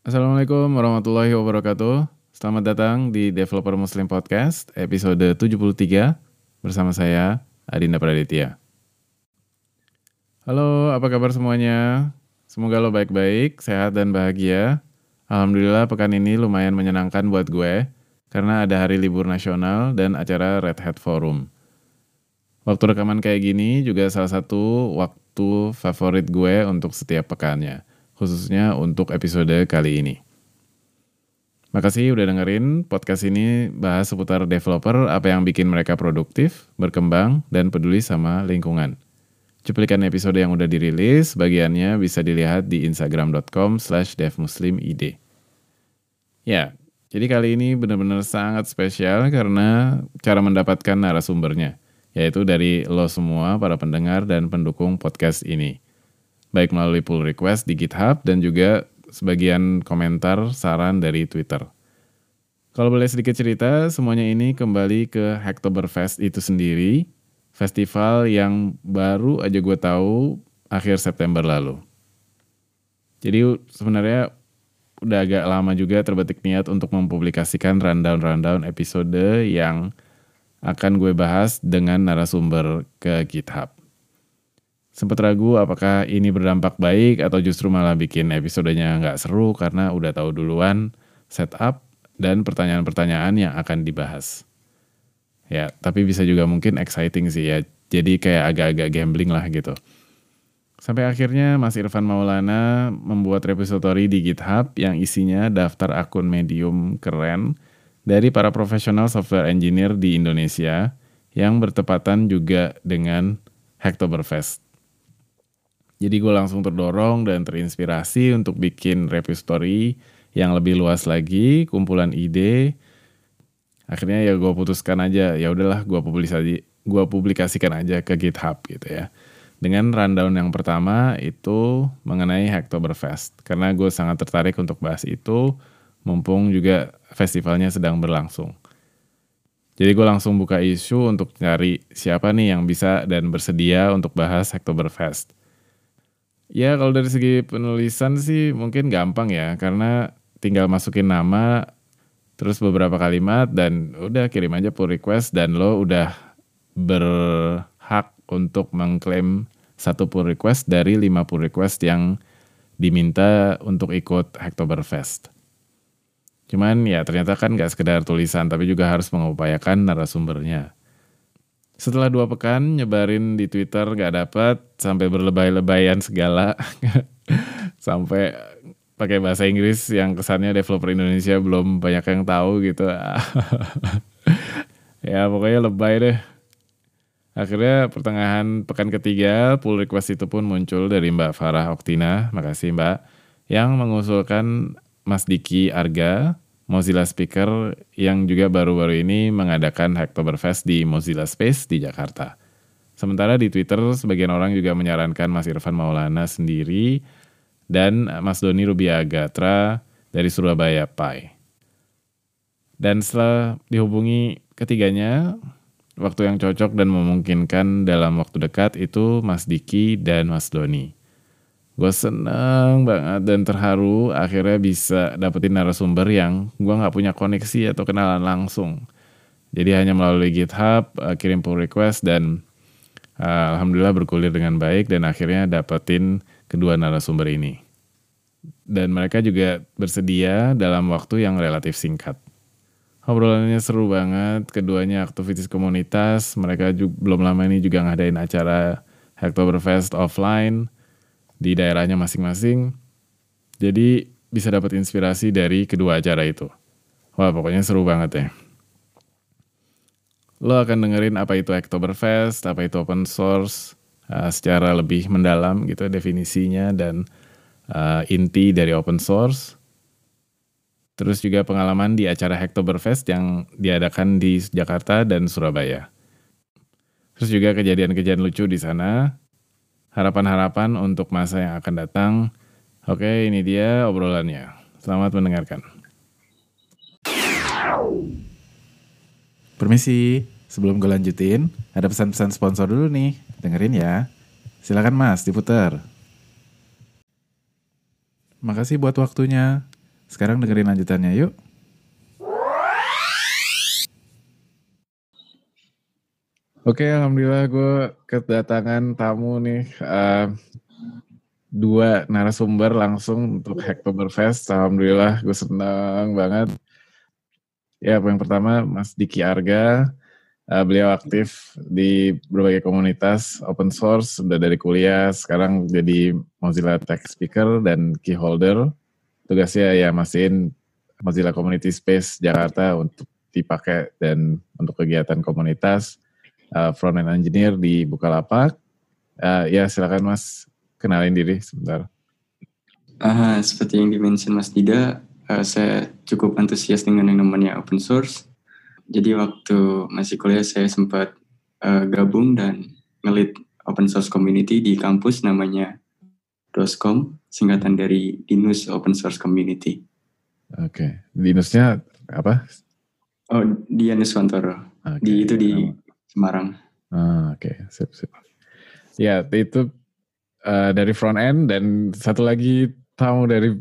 Assalamualaikum warahmatullahi wabarakatuh. Selamat datang di Developer Muslim Podcast episode 73 bersama saya Adinda Praditya. Halo, apa kabar semuanya? Semoga lo baik-baik, sehat dan bahagia. Alhamdulillah pekan ini lumayan menyenangkan buat gue karena ada hari libur nasional dan acara Red Hat Forum. Waktu rekaman kayak gini juga salah satu waktu favorit gue untuk setiap pekannya khususnya untuk episode kali ini. Makasih udah dengerin podcast ini bahas seputar developer, apa yang bikin mereka produktif, berkembang, dan peduli sama lingkungan. Cuplikan episode yang udah dirilis, bagiannya bisa dilihat di instagram.com slash devmuslimid. Ya, jadi kali ini benar-benar sangat spesial karena cara mendapatkan narasumbernya, yaitu dari lo semua para pendengar dan pendukung podcast ini baik melalui pull request di GitHub dan juga sebagian komentar saran dari Twitter. Kalau boleh sedikit cerita, semuanya ini kembali ke Hacktoberfest itu sendiri, festival yang baru aja gue tahu akhir September lalu. Jadi sebenarnya udah agak lama juga terbetik niat untuk mempublikasikan rundown-rundown episode yang akan gue bahas dengan narasumber ke GitHub. Sempat ragu apakah ini berdampak baik atau justru malah bikin episodenya nggak seru karena udah tahu duluan setup dan pertanyaan-pertanyaan yang akan dibahas. Ya, tapi bisa juga mungkin exciting sih ya. Jadi kayak agak-agak gambling lah gitu. Sampai akhirnya Mas Irfan Maulana membuat repository di GitHub yang isinya daftar akun medium keren dari para profesional software engineer di Indonesia yang bertepatan juga dengan Hacktoberfest. Jadi gue langsung terdorong dan terinspirasi untuk bikin review story yang lebih luas lagi, kumpulan ide. Akhirnya ya gue putuskan aja, ya udahlah gue publikasi, gue publikasikan aja ke GitHub gitu ya. Dengan rundown yang pertama itu mengenai Hacktoberfest. Karena gue sangat tertarik untuk bahas itu, mumpung juga festivalnya sedang berlangsung. Jadi gue langsung buka isu untuk cari siapa nih yang bisa dan bersedia untuk bahas Hacktoberfest. Ya kalau dari segi penulisan sih mungkin gampang ya karena tinggal masukin nama terus beberapa kalimat dan udah kirim aja pull request dan lo udah berhak untuk mengklaim satu pull request dari lima pull request yang diminta untuk ikut Hacktoberfest. Cuman ya ternyata kan gak sekedar tulisan tapi juga harus mengupayakan narasumbernya. Setelah dua pekan nyebarin di Twitter gak dapet sampai berlebay-lebayan segala sampai pakai bahasa Inggris yang kesannya developer Indonesia belum banyak yang tahu gitu. ya pokoknya lebay deh. Akhirnya pertengahan pekan ketiga pull request itu pun muncul dari Mbak Farah Oktina, makasih Mbak, yang mengusulkan Mas Diki Arga Mozilla Speaker yang juga baru-baru ini mengadakan Hacktoberfest di Mozilla Space di Jakarta. Sementara di Twitter, sebagian orang juga menyarankan Mas Irfan Maulana sendiri dan Mas Doni Rubiagatra dari Surabaya Pai. Dan setelah dihubungi ketiganya, waktu yang cocok dan memungkinkan dalam waktu dekat itu Mas Diki dan Mas Doni. Gue seneng banget dan terharu akhirnya bisa dapetin narasumber yang gue gak punya koneksi atau kenalan langsung. Jadi hanya melalui GitHub, uh, kirim pull request dan uh, alhamdulillah bergulir dengan baik dan akhirnya dapetin kedua narasumber ini. Dan mereka juga bersedia dalam waktu yang relatif singkat. Obrolannya seru banget, keduanya aktivitas komunitas, mereka juga, belum lama ini juga ngadain acara Hacktoberfest offline, di daerahnya masing-masing. Jadi bisa dapat inspirasi dari kedua acara itu. Wah pokoknya seru banget ya. Lo akan dengerin apa itu Oktoberfest, apa itu open source, uh, secara lebih mendalam gitu definisinya dan uh, inti dari open source. Terus juga pengalaman di acara Hacktoberfest yang diadakan di Jakarta dan Surabaya. Terus juga kejadian-kejadian lucu di sana, harapan-harapan untuk masa yang akan datang. Oke, ini dia obrolannya. Selamat mendengarkan. Permisi, sebelum gue lanjutin, ada pesan-pesan sponsor dulu nih. Dengerin ya. Silakan mas, diputar. Makasih buat waktunya. Sekarang dengerin lanjutannya yuk. Oke, alhamdulillah gue kedatangan tamu nih. Uh, dua narasumber langsung untuk Hacktoberfest. Alhamdulillah gue senang banget. Ya, yang pertama Mas Diki Arga. Uh, beliau aktif di berbagai komunitas open source, sudah dari kuliah, sekarang jadi Mozilla Tech Speaker dan Key Holder. Tugasnya ya masihin Mozilla Community Space Jakarta untuk dipakai dan untuk kegiatan komunitas uh, front end engineer di Bukalapak. Uh, ya silakan Mas kenalin diri sebentar. Uh, seperti yang dimention Mas Dida, uh, saya cukup antusias dengan yang namanya open source jadi waktu masih kuliah saya sempat uh, gabung dan ngelit open source community di kampus namanya DOSCOM, singkatan dari Dinus Open Source Community. Oke, okay. Dinusnya apa? Oh, Dianus Wantoro. Okay. Di itu di Semarang. Ah, Oke, okay. sip sip. Ya, itu uh, dari front end dan satu lagi tamu dari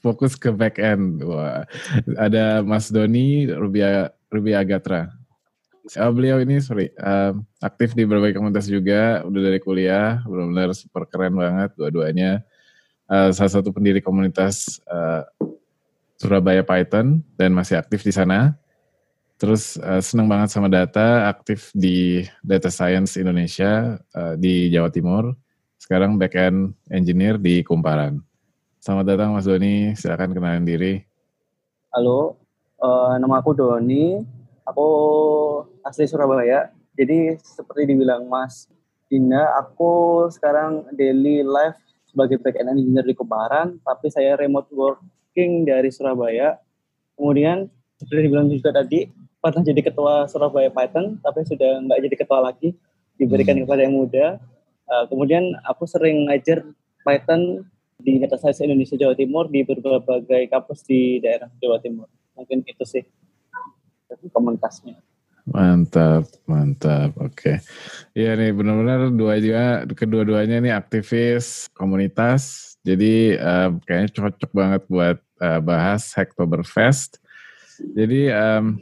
fokus ke back end. Wah, ada Mas Doni Rubia Ruby Agatra. Uh, beliau ini sorry uh, aktif di berbagai komunitas juga, udah dari kuliah, benar-benar super keren banget dua-duanya. Uh, salah satu pendiri komunitas uh, Surabaya Python dan masih aktif di sana. Terus uh, senang banget sama data, aktif di Data Science Indonesia uh, di Jawa Timur. Sekarang backend engineer di Kumparan. Selamat datang Mas Doni, silakan kenalin diri. Halo, Uh, nama aku Doni, aku asli Surabaya. Jadi seperti dibilang Mas Dinda, aku sekarang daily life sebagai backend engineer di Kebaran, tapi saya remote working dari Surabaya. Kemudian seperti dibilang juga tadi, pernah jadi ketua Surabaya Python, tapi sudah nggak jadi ketua lagi, diberikan hmm. kepada yang muda. Uh, kemudian aku sering ngajar Python di Data Science Indonesia Jawa Timur di berbagai kampus di daerah Jawa Timur mungkin itu sih komunitasnya Mantap, mantap. Oke. Okay. Iya nih benar-benar dua juga kedua-duanya nih aktivis komunitas. Jadi um, kayaknya cocok banget buat uh, bahas Hacktoberfest. Jadi um,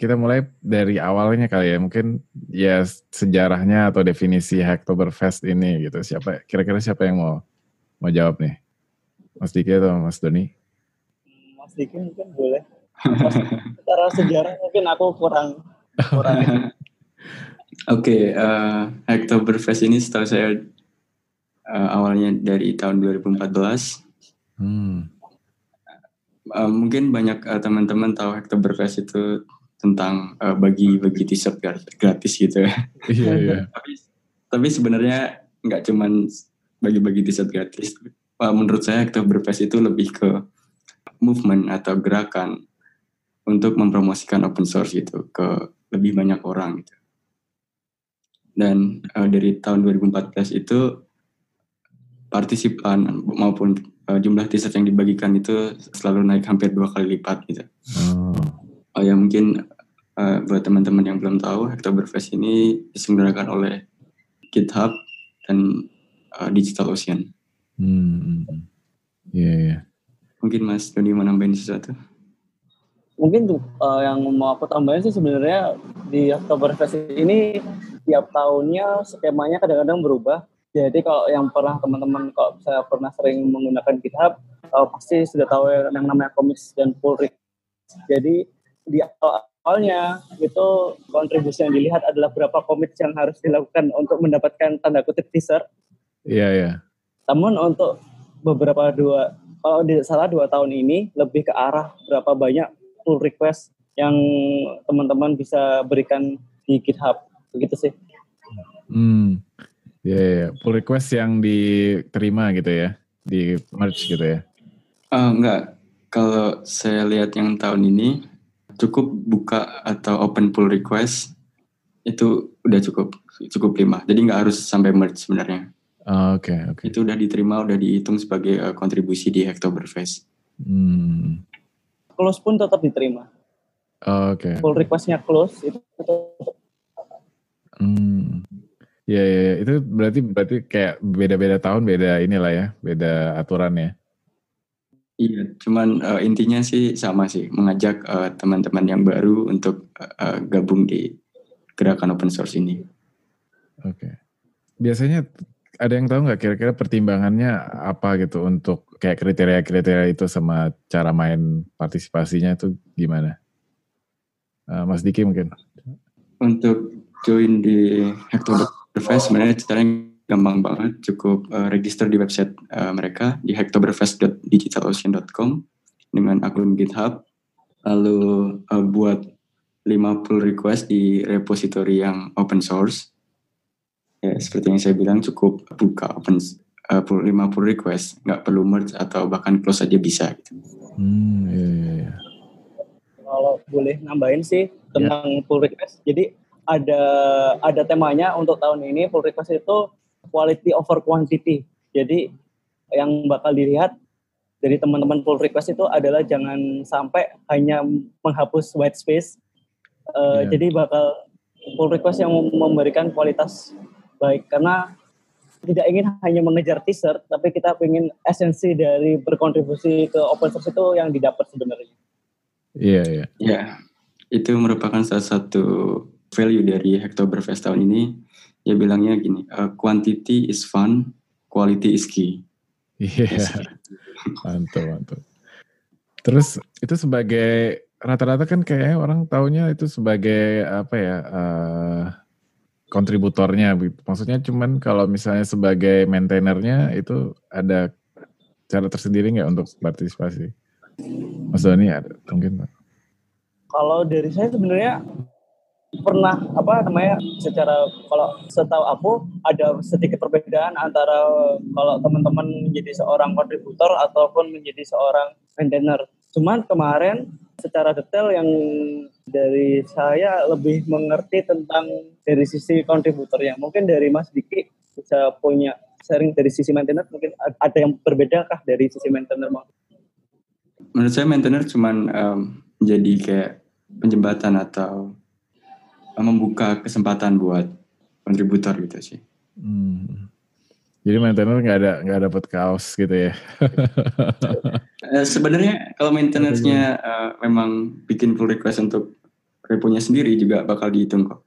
kita mulai dari awalnya kali ya. Mungkin ya sejarahnya atau definisi Hacktoberfest ini gitu. Siapa kira-kira siapa yang mau mau jawab nih? Mas Diki atau Mas Doni? sedikit mungkin boleh. Secara sejarah mungkin aku kurang kurang. Oke, okay, uh, eh, Oktoberfest ini setahu saya uh, awalnya dari tahun 2014. Hmm. Uh, mungkin banyak uh, teman-teman tahu Oktoberfest itu tentang uh, bagi-bagi t-shirt gratis gitu ya. Iya, iya. tapi, tapi sebenarnya nggak cuman bagi-bagi t-shirt gratis. Uh, menurut saya Oktoberfest itu lebih ke movement atau gerakan untuk mempromosikan open source gitu ke lebih banyak orang gitu. Dan uh, dari tahun 2014 itu partisipan maupun uh, jumlah t-shirt yang dibagikan itu selalu naik hampir dua kali lipat gitu. Oh. Ya mungkin uh, buat teman-teman yang belum tahu, Hacktoberfest ini diselenggarakan oleh GitHub dan uh, Digital Ocean. Hmm. Iya, yeah, yeah. Mungkin Mas Doni mau nambahin sesuatu? Mungkin tuh uh, yang mau aku tambahin sih sebenarnya di Oktoberfest ini tiap tahunnya skemanya kadang-kadang berubah. Jadi kalau yang pernah teman-teman kalau saya pernah sering menggunakan GitHub, uh, pasti sudah tahu yang namanya komis dan pull request. Jadi di awalnya itu kontribusi yang dilihat adalah berapa komit yang harus dilakukan untuk mendapatkan tanda kutip teaser. Iya, yeah, iya. Yeah. Namun untuk beberapa dua kalau tidak salah dua tahun ini lebih ke arah berapa banyak pull request yang teman-teman bisa berikan di GitHub begitu sih. Hmm, ya yeah, yeah. pull request yang diterima gitu ya di merge gitu ya? Uh, enggak, kalau saya lihat yang tahun ini cukup buka atau open pull request itu udah cukup cukup lima. Jadi nggak harus sampai merge sebenarnya. Oh, oke, okay, oke. Okay. Itu udah diterima, udah dihitung sebagai uh, kontribusi di Hacktoberfest. Hmm. Close pun tetap diterima. Oh, oke. Okay. Pull requestnya close itu tetap. Hmm. Ya, ya, ya, itu berarti berarti kayak beda-beda tahun beda inilah ya, beda aturan ya. Iya, cuman uh, intinya sih sama sih, mengajak uh, teman-teman yang baru untuk uh, gabung di gerakan open source ini. Oke. Okay. Biasanya ada yang tahu nggak kira-kira pertimbangannya apa gitu untuk kayak kriteria-kriteria itu sama cara main partisipasinya itu gimana? Uh, Mas Diki mungkin. Untuk join di Hacktoberfest sebenarnya caranya gampang banget, cukup uh, register di website uh, mereka di hacktoberfest.digitalocean.com dengan akun GitHub, lalu uh, buat 50 request di repository yang open source. Ya, seperti yang saya bilang cukup buka open uh, 50 request, nggak perlu merge atau bahkan close aja bisa. Gitu. Hmm, iya, iya, iya. Kalau boleh nambahin sih tentang yeah. pull request, jadi ada ada temanya untuk tahun ini pull request itu quality over quantity. Jadi yang bakal dilihat dari teman-teman pull request itu adalah jangan sampai hanya menghapus white space Uh, eh, yeah. Jadi bakal pull request yang memberikan kualitas baik karena tidak ingin hanya mengejar teaser, tapi kita ingin esensi dari berkontribusi ke open source itu yang didapat sebenarnya. Iya, yeah, iya. Yeah. Ya, itu merupakan salah satu value dari Hacktoberfest tahun ini. Dia bilangnya gini, uh, quantity is fun, quality is key. Iya, yeah. mantap, mantap. Terus itu sebagai rata-rata kan kayaknya orang taunya itu sebagai apa ya uh, kontributornya maksudnya cuman kalau misalnya sebagai maintainernya itu ada cara tersendiri nggak untuk partisipasi Mas Doni ada mungkin Pak kalau dari saya sebenarnya pernah apa namanya secara kalau setahu aku ada sedikit perbedaan antara kalau teman-teman menjadi seorang kontributor ataupun menjadi seorang maintainer. Cuman kemarin secara detail yang dari saya lebih mengerti tentang dari sisi kontributornya. Mungkin dari Mas Diki bisa punya sharing dari sisi maintainer mungkin ada yang berbeda kah dari sisi maintainer? Menurut saya maintainer cuman um, jadi kayak penjembatan atau membuka kesempatan buat kontributor gitu sih. Hmm. Jadi maintainer nggak ada nggak dapat kaos gitu ya? uh, Sebenarnya kalau maintenance-nya uh, memang bikin pull request untuk repo-nya sendiri juga bakal dihitung kok.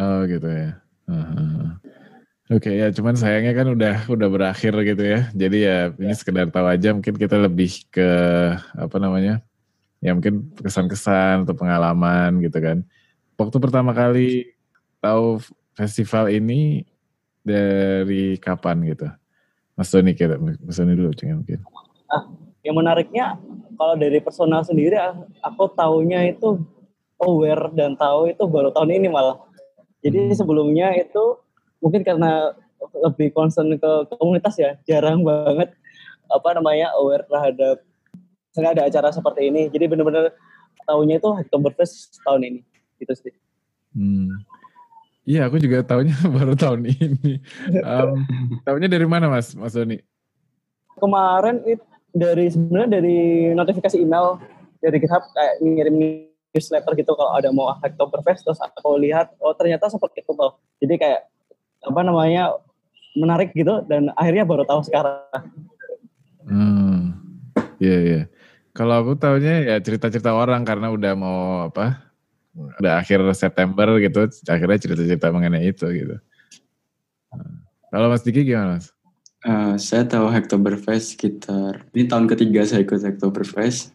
Oh gitu ya. Uh-huh. Oke okay, ya, cuman sayangnya kan udah udah berakhir gitu ya. Jadi ya ini sekedar tahu aja mungkin kita lebih ke apa namanya? Ya mungkin kesan-kesan atau pengalaman gitu kan. Waktu pertama kali tahu festival ini dari kapan gitu? Mas Doni kira, Mas Doni dulu mungkin. Ah, yang menariknya kalau dari personal sendiri aku taunya itu aware dan tahu itu baru tahun ini malah. Jadi hmm. sebelumnya itu mungkin karena lebih concern ke komunitas ya, jarang banget apa namanya aware terhadap ada acara seperti ini. Jadi benar-benar tahunya itu Oktoberfest tahun ini gitu sih. Hmm. Iya, aku juga tahunya baru tahun ini. Um, tahunya dari mana, Mas, Mas Doni? Kemarin itu dari sebenarnya dari notifikasi email dari GitHub kayak ngirim newsletter gitu kalau ada mau Hacktoberfest terus aku lihat oh ternyata seperti itu tuh. Jadi kayak apa namanya menarik gitu dan akhirnya baru tahu sekarang. Hmm. Iya, yeah, iya. Yeah. Kalau aku tahunya ya cerita-cerita orang karena udah mau apa? Udah akhir September gitu akhirnya cerita-cerita mengenai itu gitu. Kalau Mas Diki gimana Mas? Uh, saya tahu Hacktoberfest sekitar ini tahun ketiga saya ikut Hacktoberfest.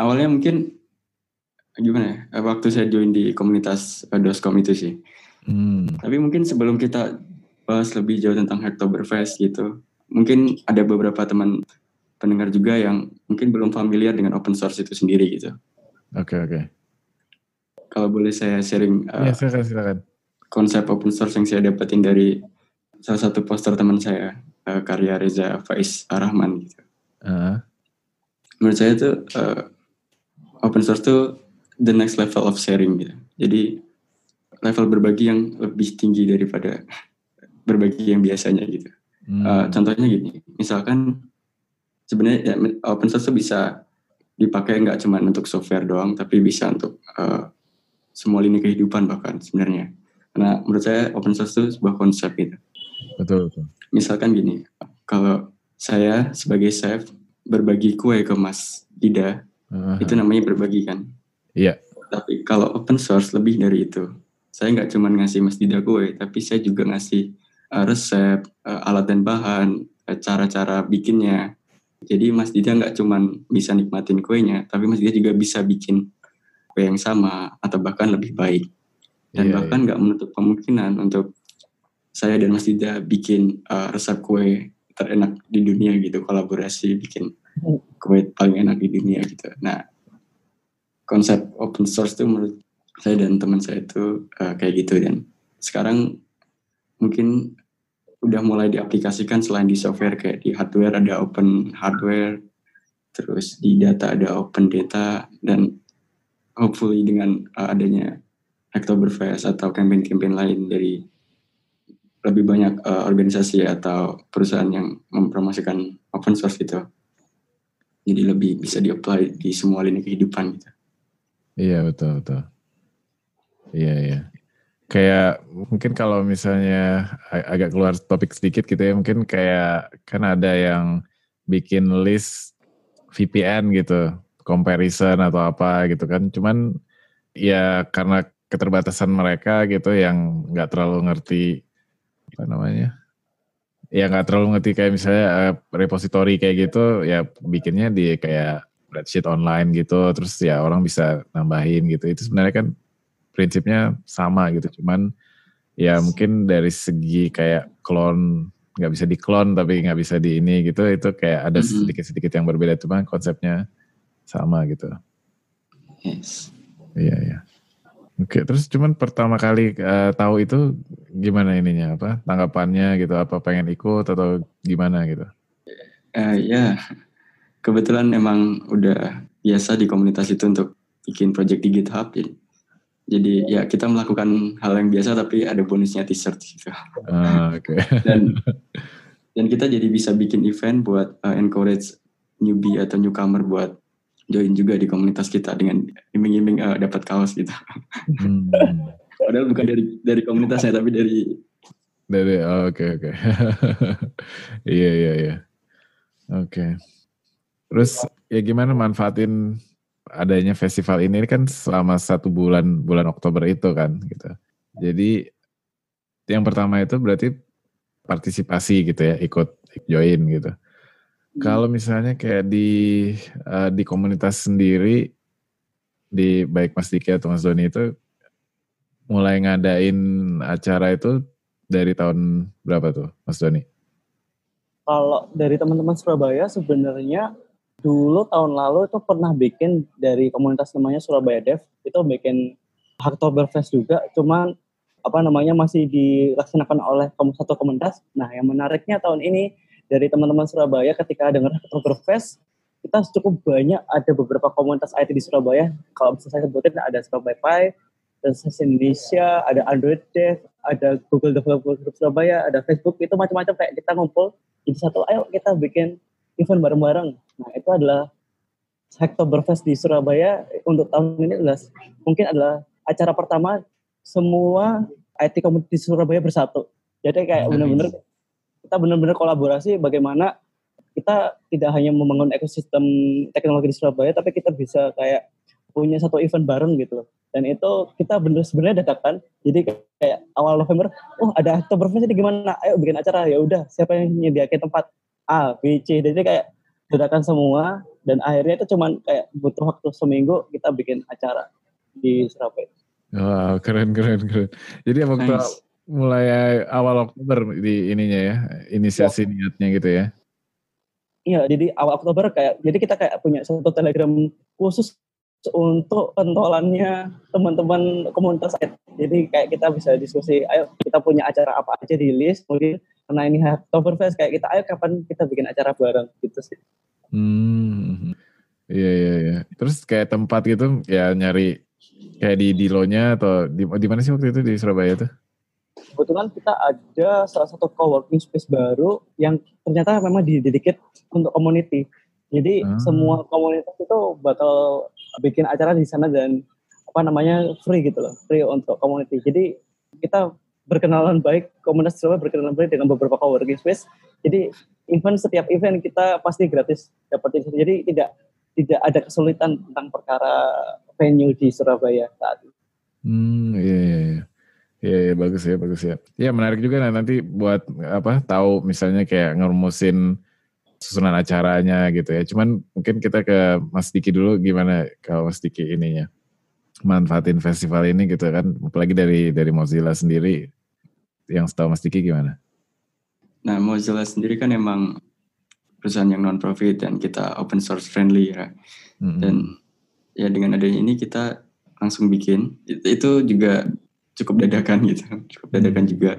Awalnya mungkin gimana ya? Eh, waktu saya join di komunitas uh, Doscom itu sih. Hmm. Tapi mungkin sebelum kita bahas lebih jauh tentang Hacktoberfest gitu, mungkin ada beberapa teman pendengar juga yang mungkin belum familiar dengan open source itu sendiri gitu. Oke okay, oke. Okay kalau boleh saya sharing uh, ya, silakan, silakan. konsep open source yang saya dapetin dari salah satu poster teman saya uh, karya Reza Faiz Arahman gitu. Uh. Menurut saya itu uh, open source itu the next level of sharing gitu. Jadi level berbagi yang lebih tinggi daripada berbagi yang biasanya gitu. Hmm. Uh, contohnya gini, misalkan sebenarnya ya, open source itu bisa dipakai nggak cuma untuk software doang, tapi bisa untuk uh, semua lini kehidupan bahkan sebenarnya. Karena menurut saya open source itu sebuah konsep gitu. Betul, betul. Misalkan gini, kalau saya sebagai chef berbagi kue ke Mas Ida, uh-huh. itu namanya berbagi kan? Iya. Tapi kalau open source lebih dari itu. Saya nggak cuma ngasih Mas Ida kue, tapi saya juga ngasih uh, resep, uh, alat dan bahan, uh, cara-cara bikinnya. Jadi Mas Dida nggak cuma bisa nikmatin kuenya, tapi Mas Dida juga bisa bikin yang sama atau bahkan lebih baik. Dan yeah, bahkan iya. nggak yeah. menutup kemungkinan untuk saya dan Mas Dida bikin uh, resep kue terenak di dunia gitu, kolaborasi bikin kue paling enak di dunia gitu. Nah, konsep open source itu menurut saya dan teman saya itu uh, kayak gitu dan sekarang mungkin udah mulai diaplikasikan selain di software kayak di hardware ada open hardware terus di data ada open data dan hopefully dengan uh, adanya Oktoberfest atau campaign-campaign lain dari lebih banyak uh, organisasi atau perusahaan yang mempromosikan open source itu jadi lebih bisa di-apply di semua lini kehidupan gitu. Iya betul betul. Iya iya kayak mungkin kalau misalnya agak keluar topik sedikit gitu ya mungkin kayak kan ada yang bikin list VPN gitu comparison atau apa gitu kan. Cuman ya karena keterbatasan mereka gitu yang nggak terlalu ngerti apa namanya ya nggak terlalu ngerti kayak misalnya uh, repository kayak gitu ya bikinnya di kayak spreadsheet online gitu terus ya orang bisa nambahin gitu. Itu sebenarnya kan prinsipnya sama gitu cuman ya mungkin dari segi kayak klon nggak bisa diklon tapi nggak bisa di ini gitu itu kayak ada sedikit-sedikit yang berbeda. Cuma konsepnya sama gitu yes iya iya oke terus cuman pertama kali uh, tahu itu gimana ininya apa tanggapannya gitu apa pengen ikut atau gimana gitu uh, ya kebetulan emang udah biasa di komunitas itu untuk bikin project di GitHub jadi jadi ya kita melakukan hal yang biasa tapi ada bonusnya t-shirt gitu. Uh, Oke. Okay. dan dan kita jadi bisa bikin event buat uh, encourage newbie atau newcomer buat join juga di komunitas kita dengan iming-iming uh, dapat kaos gitu. Hmm. Padahal bukan dari dari komunitasnya tapi dari dari oh, oke oke. iya iya iya. Oke. Terus ya gimana manfaatin adanya festival ini kan selama satu bulan bulan Oktober itu kan gitu. Jadi yang pertama itu berarti partisipasi gitu ya, ikut join gitu. Hmm. Kalau misalnya kayak di uh, di komunitas sendiri di baik Mas Diki atau Mas Doni itu mulai ngadain acara itu dari tahun berapa tuh Mas Doni? Kalau dari teman-teman Surabaya sebenarnya dulu tahun lalu itu pernah bikin dari komunitas namanya Surabaya Dev itu bikin Hacktoberfest juga cuman apa namanya masih dilaksanakan oleh satu komunitas nah yang menariknya tahun ini dari teman-teman Surabaya ketika dengar Hacktoberfest kita cukup banyak ada beberapa komunitas IT di Surabaya kalau bisa saya sebutin ada Surabaya Pi dan Indonesia, ada Android Dev, ada Google Developer Group Surabaya, ada Facebook, itu macam-macam kayak kita ngumpul jadi satu, ayo kita bikin event bareng-bareng. Nah itu adalah Hacktoberfest di Surabaya untuk tahun ini adalah mungkin adalah acara pertama semua IT community di Surabaya bersatu. Jadi kayak benar-benar kita benar-benar kolaborasi bagaimana kita tidak hanya membangun ekosistem teknologi di Surabaya, tapi kita bisa kayak punya satu event bareng gitu Dan itu kita benar sebenarnya dadakan. Jadi kayak awal November, oh ada Oktoberfest ini gimana? Ayo bikin acara. Ya udah, siapa yang nyediakin tempat? A, B, C. Jadi kayak dadakan semua dan akhirnya itu cuman kayak butuh waktu seminggu kita bikin acara di Surabaya. Wow, keren keren keren. Jadi waktu nice. Mulai awal Oktober di ininya ya, inisiasi ya. niatnya gitu ya. Iya, jadi awal Oktober kayak jadi kita kayak punya satu Telegram khusus untuk pentolannya teman-teman komunitas jadi kayak kita bisa diskusi ayo kita punya acara apa aja di list mungkin karena ini Oktoberfest kayak kita ayo kapan kita bikin acara bareng gitu sih. Hmm. Iya iya iya. Terus kayak tempat gitu ya nyari kayak di Dilonya atau di di mana sih waktu itu di Surabaya tuh? Kebetulan kita ada salah satu co-working space baru yang ternyata memang didedicate untuk community. Jadi hmm. semua komunitas itu bakal bikin acara di sana dan apa namanya free gitu loh, free untuk community. Jadi kita berkenalan baik komunitas Surabaya berkenalan baik dengan beberapa coworking space jadi event setiap event kita pasti gratis dapetin jadi tidak tidak ada kesulitan tentang perkara venue di Surabaya saat ini. Hmm, iya, iya, iya. Iya, bagus ya, bagus ya. Iya, menarik juga nah, nanti buat apa tahu misalnya kayak ngerumusin susunan acaranya gitu ya. Cuman mungkin kita ke Mas Diki dulu gimana kalau Mas Diki ininya manfaatin festival ini gitu kan, apalagi dari dari Mozilla sendiri yang setahu Mas Diki gimana? Nah, Mozilla sendiri kan emang perusahaan yang non profit dan kita open source friendly ya. Mm-hmm. Dan ya dengan adanya ini kita langsung bikin itu juga cukup dadakan gitu, cukup dadakan mm-hmm. juga.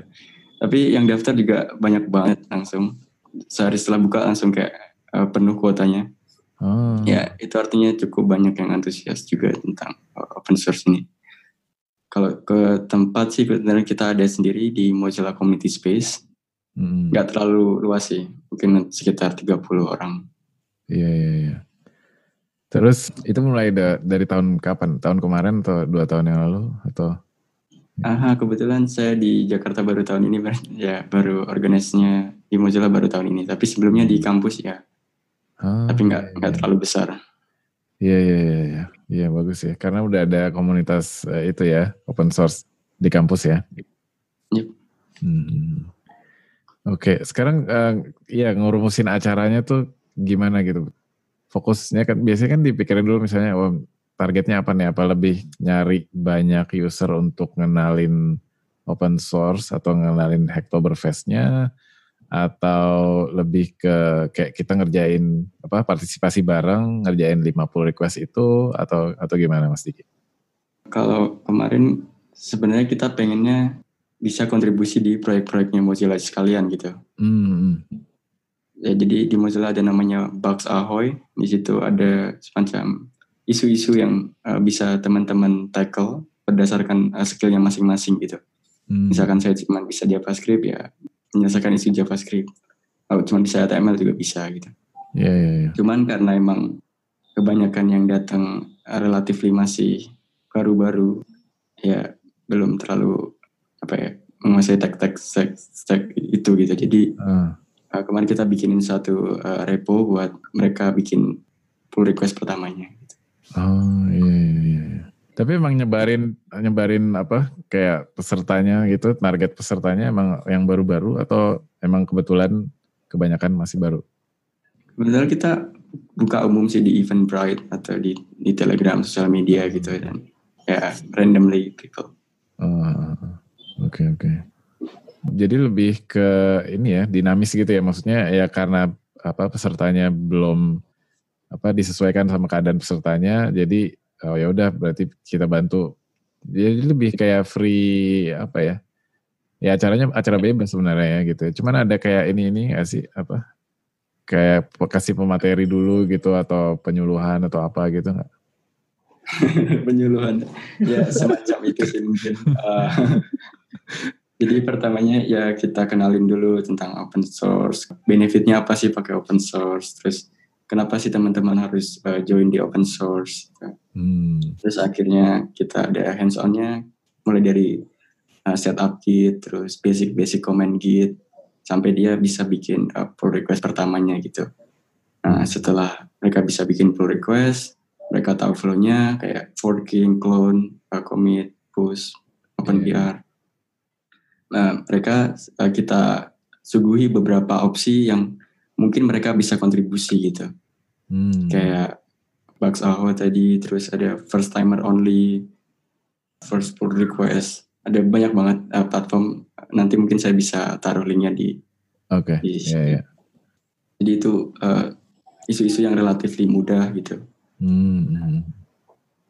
Tapi yang daftar juga banyak banget langsung sehari setelah buka langsung kayak uh, penuh kuotanya. Oh. Ya itu artinya cukup banyak yang antusias juga tentang uh, open source ini. Kalau ke tempat sih kebetulan kita ada sendiri di Mozilla Community Space Hmm. Nggak terlalu luas sih, mungkin sekitar 30 orang. Iya, iya, iya. Terus itu mulai da dari tahun kapan? Tahun kemarin atau dua tahun yang lalu atau? Aha, kebetulan saya di Jakarta baru tahun ini, ya baru organisasinya di Mozilla baru tahun ini. Tapi sebelumnya di kampus ya, ah, tapi nggak iya, nggak iya. terlalu besar. Iya iya iya iya, iya bagus ya. Karena udah ada komunitas uh, itu ya, open source di kampus ya. Yep. Hmm. Oke, sekarang uh, ya ngurumusin acaranya tuh gimana gitu? Fokusnya kan biasanya kan dipikirin dulu misalnya oh, targetnya apa nih? Apa lebih nyari banyak user untuk ngenalin open source atau ngenalin Hacktoberfest-nya atau lebih ke kayak kita ngerjain apa partisipasi bareng ngerjain 50 request itu atau atau gimana Mas Diki? Kalau kemarin sebenarnya kita pengennya bisa kontribusi di proyek-proyeknya Mozilla sekalian gitu. Hmm. Ya, jadi di Mozilla ada namanya Bugs Ahoy. Di situ ada semacam isu-isu yang uh, bisa teman-teman tackle berdasarkan uh, skillnya masing-masing gitu. Hmm. Misalkan saya cuma bisa JavaScript ya menyelesaikan isu JavaScript. Kalau cuma bisa HTML juga bisa gitu. Yeah, yeah, yeah. Cuman karena emang kebanyakan yang datang relatif masih baru-baru ya belum terlalu apa ya menguasai tag-tag stack, itu gitu. Jadi uh. Uh, kemarin kita bikinin satu uh, repo buat mereka bikin pull request pertamanya. Oh iya, iya, iya. Tapi emang nyebarin nyebarin apa kayak pesertanya gitu, target pesertanya emang yang baru-baru atau emang kebetulan kebanyakan masih baru? Kebetulan kita buka umum sih di Eventbrite atau di, di Telegram, sosial media gitu dan ya randomly people. Oh, Oke okay, oke. Okay. Jadi lebih ke ini ya dinamis gitu ya maksudnya ya karena apa pesertanya belum apa disesuaikan sama keadaan pesertanya. Jadi oh ya udah berarti kita bantu. Jadi lebih kayak free apa ya ya acaranya acara bebas sebenarnya ya gitu. Cuman ada kayak ini ini gak sih apa kayak kasih pemateri dulu gitu atau penyuluhan atau apa gitu nggak? Penyuluhan. Ya semacam itu sih mungkin. Uh, jadi pertamanya ya kita kenalin dulu tentang open source. Benefitnya apa sih pakai open source? Terus kenapa sih teman-teman harus uh, join di open source? Hmm. Terus akhirnya kita ada hands-onnya mulai dari uh, setup git, terus basic-basic command git, sampai dia bisa bikin uh, pull request pertamanya gitu. Nah setelah mereka bisa bikin pull request, mereka tahu flow-nya kayak forking, clone, uh, commit, push, open yeah. Nah, mereka uh, kita suguhi beberapa opsi yang mungkin mereka bisa kontribusi gitu. Hmm. Kayak Bugs Aho tadi, terus ada first timer only, first pull request. Ada banyak banget uh, platform. Nanti mungkin saya bisa taruh linknya di. Oke. Okay. Yeah, yeah. Jadi itu uh, isu-isu yang relatif mudah gitu. Hmm.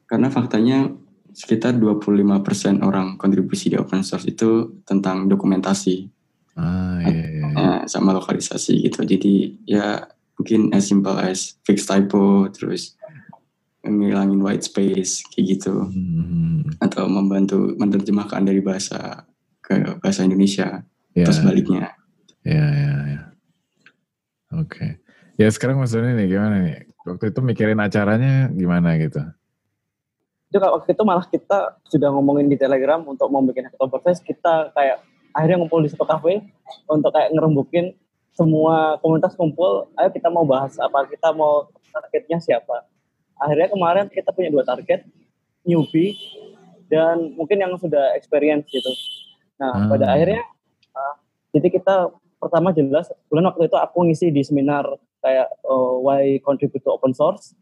Karena faktanya sekitar 25% orang kontribusi di open source itu tentang dokumentasi. Ah, iya, iya. iya. sama lokalisasi gitu. Jadi ya mungkin as simple as fix typo, terus ngilangin white space kayak gitu. Hmm. Atau membantu menerjemahkan dari bahasa ke bahasa Indonesia yeah. atau sebaliknya. Ya, ya, ya. Oke. Okay. Ya sekarang maksudnya nih gimana nih? Waktu itu mikirin acaranya gimana gitu? itu waktu itu malah kita sudah ngomongin di Telegram untuk mau bikin Oktoberfest kita kayak akhirnya ngumpul di satu cafe untuk kayak ngerembukin semua komunitas kumpul, ayo kita mau bahas apa, kita mau targetnya siapa. Akhirnya kemarin kita punya dua target, newbie dan mungkin yang sudah experience gitu. Nah, hmm. pada akhirnya uh, jadi kita pertama jelas bulan waktu itu aku ngisi di seminar kayak uh, why contribute to open source.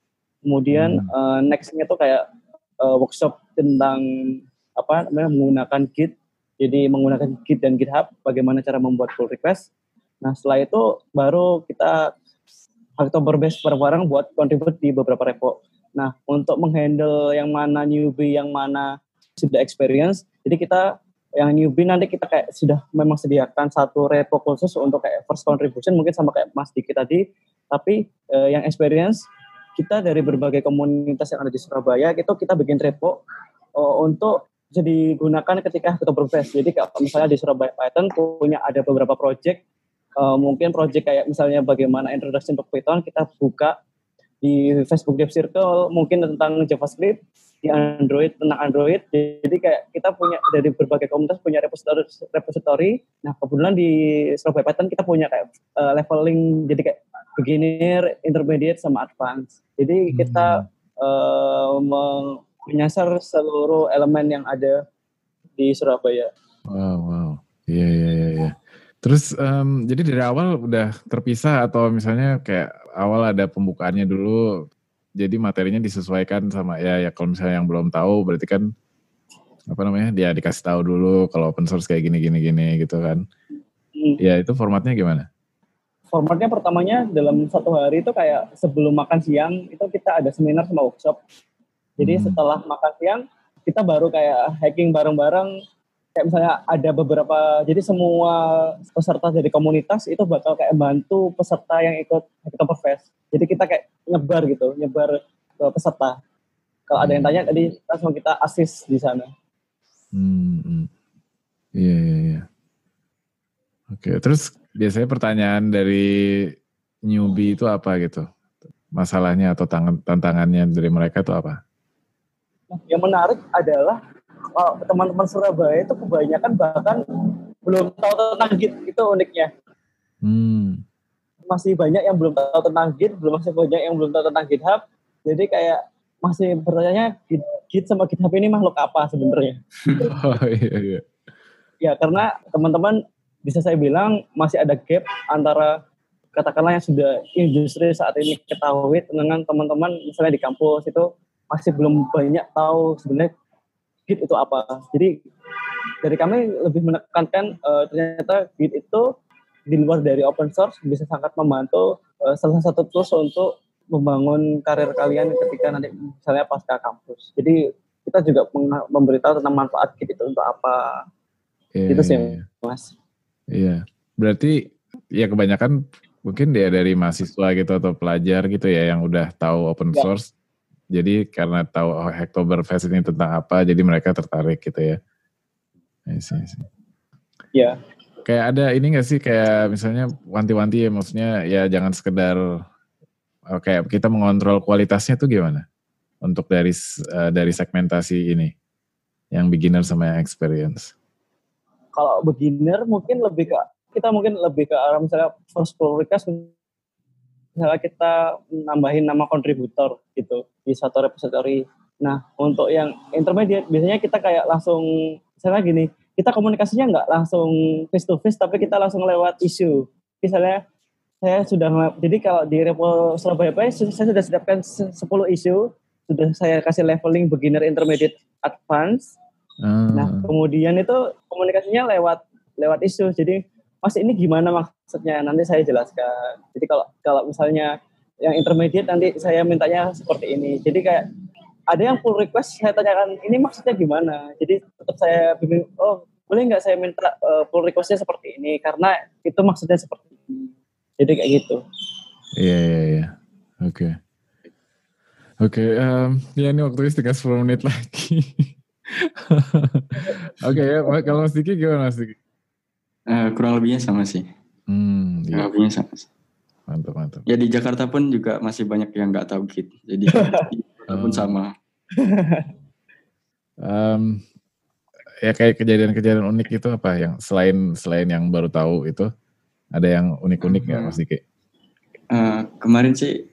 Kemudian hmm. uh, nextnya tuh kayak uh, workshop tentang apa namanya menggunakan Git. Jadi menggunakan Git dan GitHub bagaimana cara membuat pull request. Nah, setelah itu baru kita Oktober base bareng-bareng buat contribute di beberapa repo. Nah, untuk menghandle yang mana newbie, yang mana sudah experience, jadi kita yang newbie nanti kita kayak sudah memang sediakan satu repo khusus untuk kayak first contribution mungkin sama kayak Mas Diki tadi, tapi eh, yang experience kita dari berbagai komunitas yang ada di Surabaya itu kita bikin repo uh, untuk jadi gunakan ketika kita Fest. Jadi kalau misalnya di Surabaya Python punya ada beberapa project. Uh, mungkin project kayak misalnya bagaimana introduction to Python kita buka di Facebook Dev Circle mungkin tentang JavaScript di Android tentang Android. Jadi kayak kita punya dari berbagai komunitas punya repository repository. Nah kebetulan di Surabaya Python kita punya kayak uh, leveling jadi kayak beginner intermediate sama advance. Jadi kita uh, menyasar seluruh elemen yang ada di Surabaya wow wow iya iya iya ya. Terus um, jadi dari awal udah terpisah atau misalnya kayak awal ada pembukaannya dulu, jadi materinya disesuaikan sama ya ya kalau misalnya yang belum tahu berarti kan apa namanya dia dikasih tahu dulu kalau open source kayak gini gini gini gitu kan. Hmm. Ya itu formatnya gimana? Formatnya pertamanya dalam satu hari itu kayak sebelum makan siang itu kita ada seminar sama workshop. Jadi hmm. setelah makan siang kita baru kayak hacking bareng-bareng kayak misalnya ada beberapa jadi semua peserta dari komunitas itu bakal kayak bantu peserta yang ikut Hacktober Fest. Jadi kita kayak nyebar gitu, nyebar ke peserta. Kalau ada yang tanya tadi langsung kita asis di sana. Hmm, hmm. Iya, iya, iya. Oke, terus biasanya pertanyaan dari newbie itu apa gitu? Masalahnya atau tantangannya dari mereka itu apa? Yang menarik adalah oh, teman-teman Surabaya itu kebanyakan bahkan belum tahu tentang Git itu uniknya. Hmm. Masih banyak yang belum tahu tentang Git, belum masih banyak yang belum tahu tentang GitHub. Jadi kayak masih bertanya Git, Git sama GitHub ini makhluk apa sebenarnya? oh iya iya. Ya karena teman-teman bisa saya bilang masih ada gap antara katakanlah yang sudah industri saat ini ketahui dengan teman-teman misalnya di kampus itu masih belum banyak tahu sebenarnya Git itu apa. Jadi dari kami lebih menekankan uh, ternyata Git itu di luar dari open source bisa sangat membantu uh, salah satu tools untuk membangun karir kalian ketika nanti misalnya pasca kampus. Jadi kita juga memberitahu tentang manfaat Git itu untuk apa. Yeah, itu sih, yeah. Mas. Iya. Berarti ya kebanyakan mungkin dia dari mahasiswa gitu atau pelajar gitu ya yang udah tahu open yeah. source jadi karena tahu oh, Fest ini tentang apa, jadi mereka tertarik gitu ya. Iya. Yeah. Kayak ada ini gak sih kayak misalnya wanti-wanti ya maksudnya ya jangan sekedar oh, kayak kita mengontrol kualitasnya tuh gimana untuk dari uh, dari segmentasi ini yang beginner sama yang experience. Kalau beginner mungkin lebih ke kita mungkin lebih ke arah misalnya first pull request misalnya kita nambahin nama kontributor gitu di satu repository. Nah, untuk yang intermediate biasanya kita kayak langsung misalnya gini, kita komunikasinya nggak langsung face to face tapi kita langsung lewat isu. Misalnya saya sudah jadi kalau di repo Surabaya Pay saya sudah siapkan 10 isu, sudah saya kasih leveling beginner, intermediate, advance. Hmm. Nah, kemudian itu komunikasinya lewat lewat isu. Jadi Mas ini gimana maksudnya? Nanti saya jelaskan. Jadi kalau kalau misalnya yang intermediate nanti saya mintanya seperti ini. Jadi kayak ada yang full request saya tanyakan ini maksudnya gimana. Jadi tetap saya bingung. Oh boleh nggak saya minta uh, full requestnya seperti ini karena itu maksudnya seperti ini. Jadi kayak gitu. Iya iya iya. Oke. Oke, um, ya ini waktunya tinggal 10 menit lagi. Oke okay, ya, kalau Mas Diki gimana Mas Diki? Uh, kurang lebihnya sama sih. Hmm, kurang iya. lebihnya sama sih. Mantap, mantap. Ya di Jakarta pun juga masih banyak yang nggak tahu Git. Jadi pun sama. um, ya kayak kejadian-kejadian unik itu apa yang selain selain yang baru tahu itu Ada yang unik-unik nggak -unik Mas Diki? Uh, kemarin sih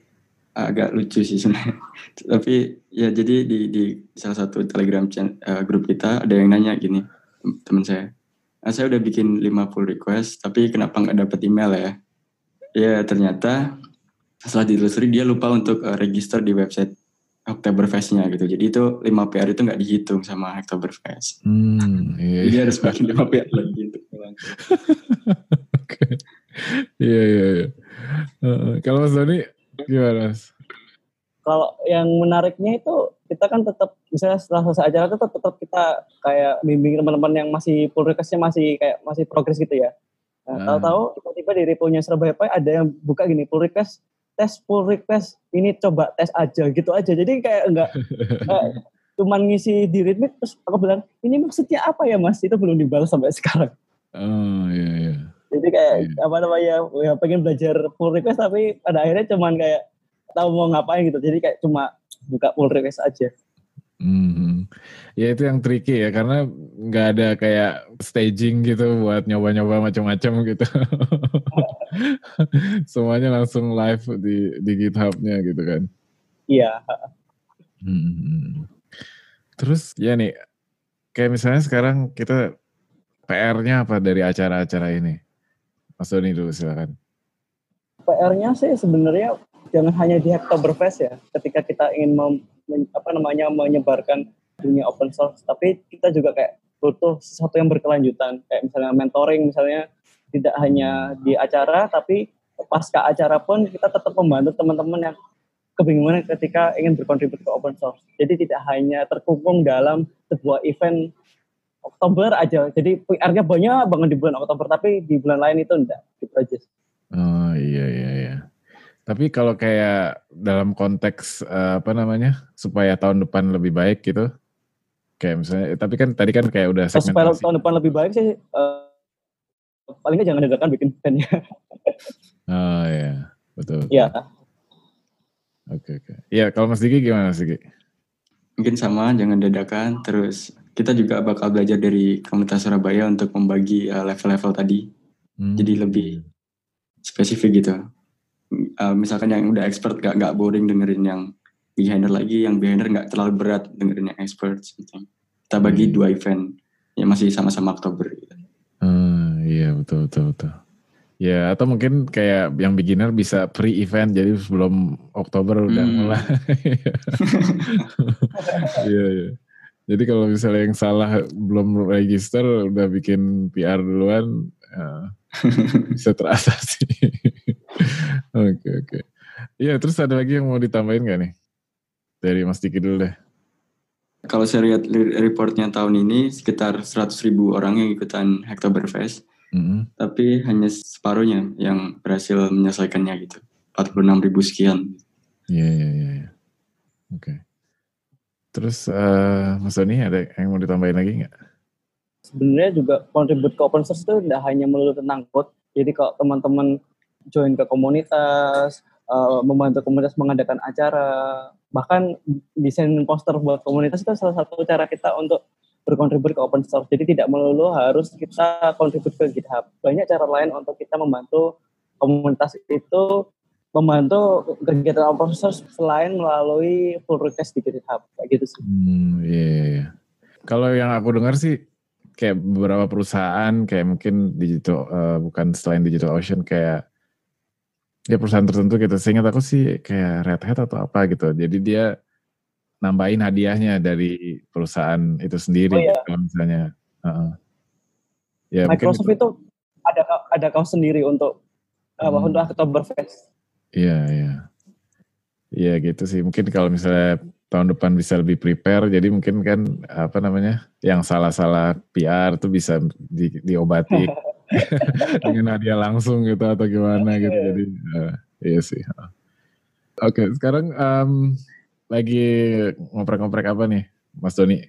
agak lucu sih sebenarnya. Tapi ya jadi di, di salah satu telegram uh, grup kita ada yang nanya gini, teman saya. Nah, saya udah bikin 50 request, tapi kenapa nggak dapet email ya? Ya ternyata setelah ditelusuri dia lupa untuk uh, register di website Oktoberfest-nya gitu. Jadi itu 5 PR itu nggak dihitung sama Oktoberfest. Hmm, iya. Jadi harus bikin 5 PR lagi untuk Oke. Iya, iya, iya. kalau Mas Doni gimana Mas? Kalau yang menariknya itu kita kan tetap misalnya setelah selesai acara tetap tetap kita kayak bimbing teman-teman yang masih pull requestnya masih kayak masih progres gitu ya. Nah, hmm. tahu-tahu tiba-tiba di repo-nya Surabaya Pay ada yang buka gini pull request tes pull request ini coba tes aja gitu aja jadi kayak enggak cuman ngisi di readme terus aku bilang ini maksudnya apa ya mas itu belum dibalas sampai sekarang oh iya iya jadi kayak iya. apa namanya ya pengen belajar pull request tapi pada akhirnya cuman kayak tahu mau ngapain gitu jadi kayak cuma buka pull request aja Hmm. Ya itu yang tricky ya karena nggak ada kayak staging gitu buat nyoba-nyoba macam-macam gitu. Semuanya langsung live di di GitHub-nya gitu kan. Iya. Hmm. Terus ya nih, kayak misalnya sekarang kita PR-nya apa dari acara-acara ini? Mas Doni dulu silakan. PR-nya sih sebenarnya jangan hanya di Hacktoberfest ya. Ketika kita ingin mem, apa namanya menyebarkan dunia open source, tapi kita juga kayak butuh sesuatu yang berkelanjutan. Kayak misalnya mentoring misalnya tidak hanya di acara tapi pasca acara pun kita tetap membantu teman-teman yang kebingungan ketika ingin berkontribusi ke open source. Jadi tidak hanya terkungkung dalam sebuah event Oktober aja. Jadi PR-nya banyak banget di bulan Oktober, tapi di bulan lain itu enggak. Gitu aja. Oh iya iya iya. Tapi kalau kayak dalam konteks uh, apa namanya supaya tahun depan lebih baik gitu, kayak misalnya, tapi kan tadi kan kayak udah segmentasi. Supaya tahun depan lebih baik sih, uh, paling nggak jangan dadakan bikin eventnya. oh iya, betul. Iya. Oke oke. Iya kalau Mas Diki gimana Mas Diki? Mungkin sama, jangan dadakan. Terus kita juga bakal belajar dari komunitas Surabaya untuk membagi uh, level-level tadi. Hmm. Jadi lebih spesifik gitu. Uh, misalkan yang udah expert gak, gak boring dengerin yang beginner lagi, yang beginner gak terlalu berat dengerin yang expert. Gitu. Kita bagi hmm. dua event yang masih sama-sama Oktober. Gitu. Hmm, iya betul betul betul. Ya atau mungkin kayak yang beginner bisa pre-event jadi sebelum Oktober udah hmm. mulai. Iya iya. Jadi kalau misalnya yang salah belum register udah bikin PR duluan ya, bisa terasa sih. Oke oke. Iya terus ada lagi yang mau ditambahin gak nih? Dari Mas Diki dulu deh. Kalau saya lihat reportnya tahun ini sekitar 100 ribu orang yang ikutan Hacktoberfest. Mm -hmm. Tapi hanya separuhnya yang berhasil menyelesaikannya gitu. 46 ribu sekian. Iya, iya, iya. iya. Oke. Terus uh, Mas Doni ada yang mau ditambahin lagi nggak? Sebenarnya juga kontribut ke open source itu tidak hanya melulu tentang code. Jadi kalau teman-teman join ke komunitas, uh, membantu komunitas mengadakan acara, bahkan desain poster buat komunitas itu salah satu cara kita untuk berkontribusi ke open source. Jadi tidak melulu harus kita kontribusi ke GitHub. Banyak cara lain untuk kita membantu komunitas itu membantu kegiatan open source selain melalui pull request di GitHub kayak gitu sih. Hmm, iya. Yeah, yeah. Kalau yang aku dengar sih kayak beberapa perusahaan kayak mungkin digital uh, bukan selain digital ocean kayak ya perusahaan tertentu gitu. Seingat aku sih kayak Red Hat atau apa gitu. Jadi dia nambahin hadiahnya dari perusahaan itu sendiri oh, iya. kalau misalnya. Uh, ya, Microsoft itu, itu ada ada kaos sendiri untuk uh, hmm. untuk Oktoberfest. Iya, iya. Iya gitu sih. Mungkin kalau misalnya tahun depan bisa lebih prepare, jadi mungkin kan apa namanya, yang salah-salah PR tuh bisa di, diobati dengan hadiah langsung gitu atau gimana gitu. Jadi uh, iya sih. Oke, okay, sekarang um, lagi ngoprek-ngoprek apa nih, Mas Doni?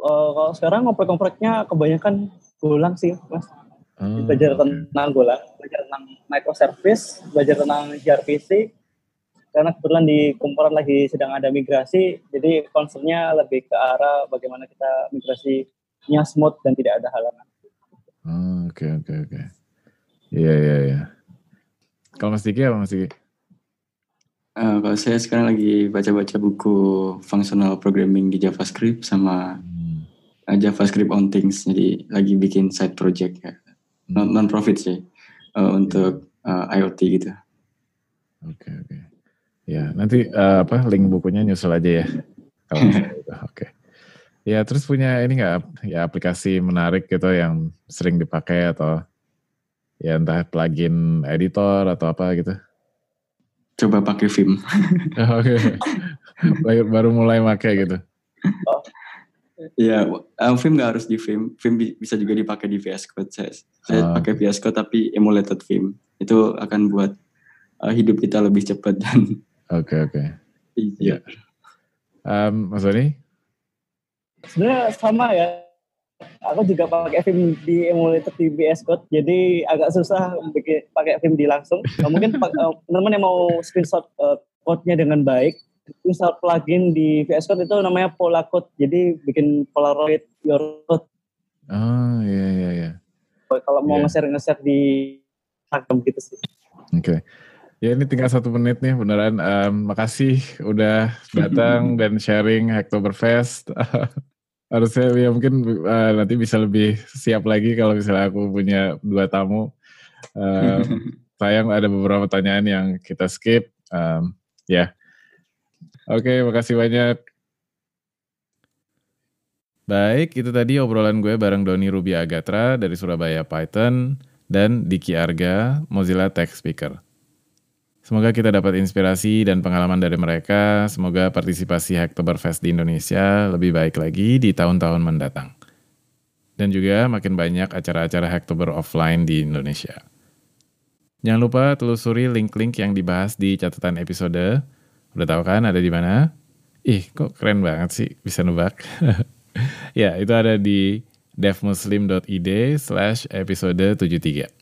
Uh, kalau sekarang ngoprek-ngopreknya kebanyakan gulang sih, Mas. Hmm, belajar okay. tentang Golang, belajar tentang microservice, belajar tentang gRPC. Karena kebetulan di kumpulan lagi sedang ada migrasi, jadi concernnya lebih ke arah bagaimana kita migrasinya smooth dan tidak ada halangan. Hmm, oke oke oke. Iya, iya, iya. Kalau Mas Diki apa Mas Diki? Uh, kalau saya sekarang lagi baca-baca buku functional programming di JavaScript sama hmm. uh, JavaScript on things. Jadi lagi bikin side project ya. Non, non profit sih uh, untuk uh, IoT gitu. Oke okay, oke. Okay. Ya nanti uh, apa link bukunya nyusul aja ya. Kalau. Okay. Ya terus punya ini nggak ya aplikasi menarik gitu yang sering dipakai atau ya entah plugin editor atau apa gitu? Coba pakai Vim. Oke. okay. Baru mulai pakai gitu. Oh. Iya, um, Vim nggak harus di Vim. Vim bisa juga dipakai di VS Code. Saya, saya oh. pakai VS Code tapi emulated Vim. Itu akan buat uh, hidup kita lebih cepat dan. Oke okay, oke. Okay. Iya. Um, Mas Doni? Sebenarnya sama ya. Aku juga pakai Vim di emulator di VS Code, jadi agak susah bikin pakai Vim di langsung. Nah, mungkin uh, teman-teman yang mau screenshot uh, code-nya dengan baik, install plugin di VS Code itu namanya Pola Code. Jadi bikin Polaroid your code. Oh iya iya iya. Kalau mau yeah. nge-share nge-share di Instagram gitu sih. Oke. Okay. Ya ini tinggal satu menit nih beneran. Um, makasih udah datang dan sharing Hacktoberfest. Harusnya ya mungkin uh, nanti bisa lebih siap lagi kalau misalnya aku punya dua tamu. Um, sayang ada beberapa pertanyaan yang kita skip. Um, ya. Yeah. Oke, okay, makasih banyak. Baik, itu tadi obrolan gue bareng Doni Ruby Agatra dari Surabaya Python dan Diki Arga, Mozilla Tech Speaker. Semoga kita dapat inspirasi dan pengalaman dari mereka. Semoga partisipasi Hacktoberfest di Indonesia lebih baik lagi di tahun-tahun mendatang. Dan juga makin banyak acara-acara Hacktober offline di Indonesia. Jangan lupa telusuri link-link yang dibahas di catatan episode. Udah tahu kan ada di mana? Ih, kok keren banget sih bisa nebak. ya, itu ada di devmuslim.id slash episode 73.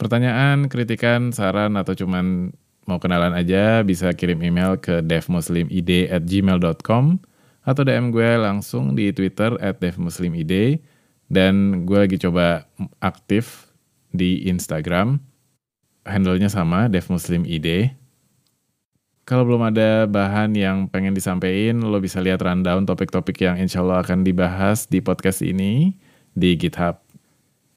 Pertanyaan, kritikan, saran, atau cuman mau kenalan aja bisa kirim email ke devmuslimid at gmail.com atau DM gue langsung di Twitter at devmuslimid. Dan gue lagi coba aktif di Instagram. Handle-nya sama devmuslimid. Kalau belum ada bahan yang pengen disampaikan, lo bisa lihat rundown topik-topik yang insya Allah akan dibahas di podcast ini di GitHub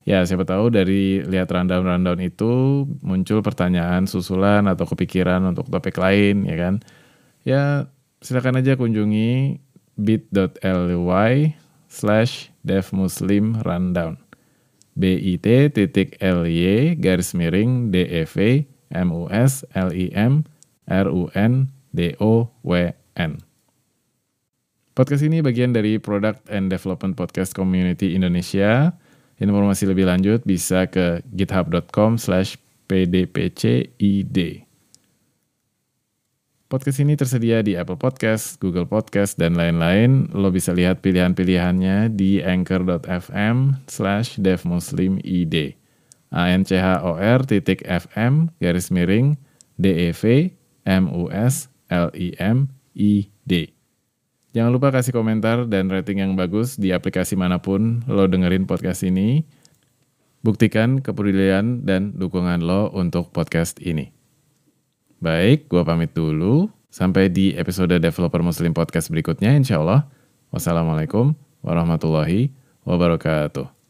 Ya, siapa tahu dari lihat rundown-rundown itu muncul pertanyaan, susulan, atau kepikiran untuk topik lain, ya kan? Ya, silakan aja kunjungi bit.ly slash devmuslim rundown. bit titik ly garis miring dev mus lim run down. Podcast ini bagian dari Product and Development Podcast Community Indonesia Informasi lebih lanjut bisa ke github.com slash pdpcid. Podcast ini tersedia di Apple Podcast, Google Podcast, dan lain-lain. Lo bisa lihat pilihan-pilihannya di anchor.fm slash devmuslimid. A-N-C-H-O-R titik FM garis miring D-E-V M-U-S-L-I-M-I-D. Jangan lupa kasih komentar dan rating yang bagus di aplikasi mana pun lo dengerin podcast ini. Buktikan kepedulian dan dukungan lo untuk podcast ini. Baik, gue pamit dulu. Sampai di episode Developer Muslim Podcast berikutnya insya Allah. Wassalamualaikum warahmatullahi wabarakatuh.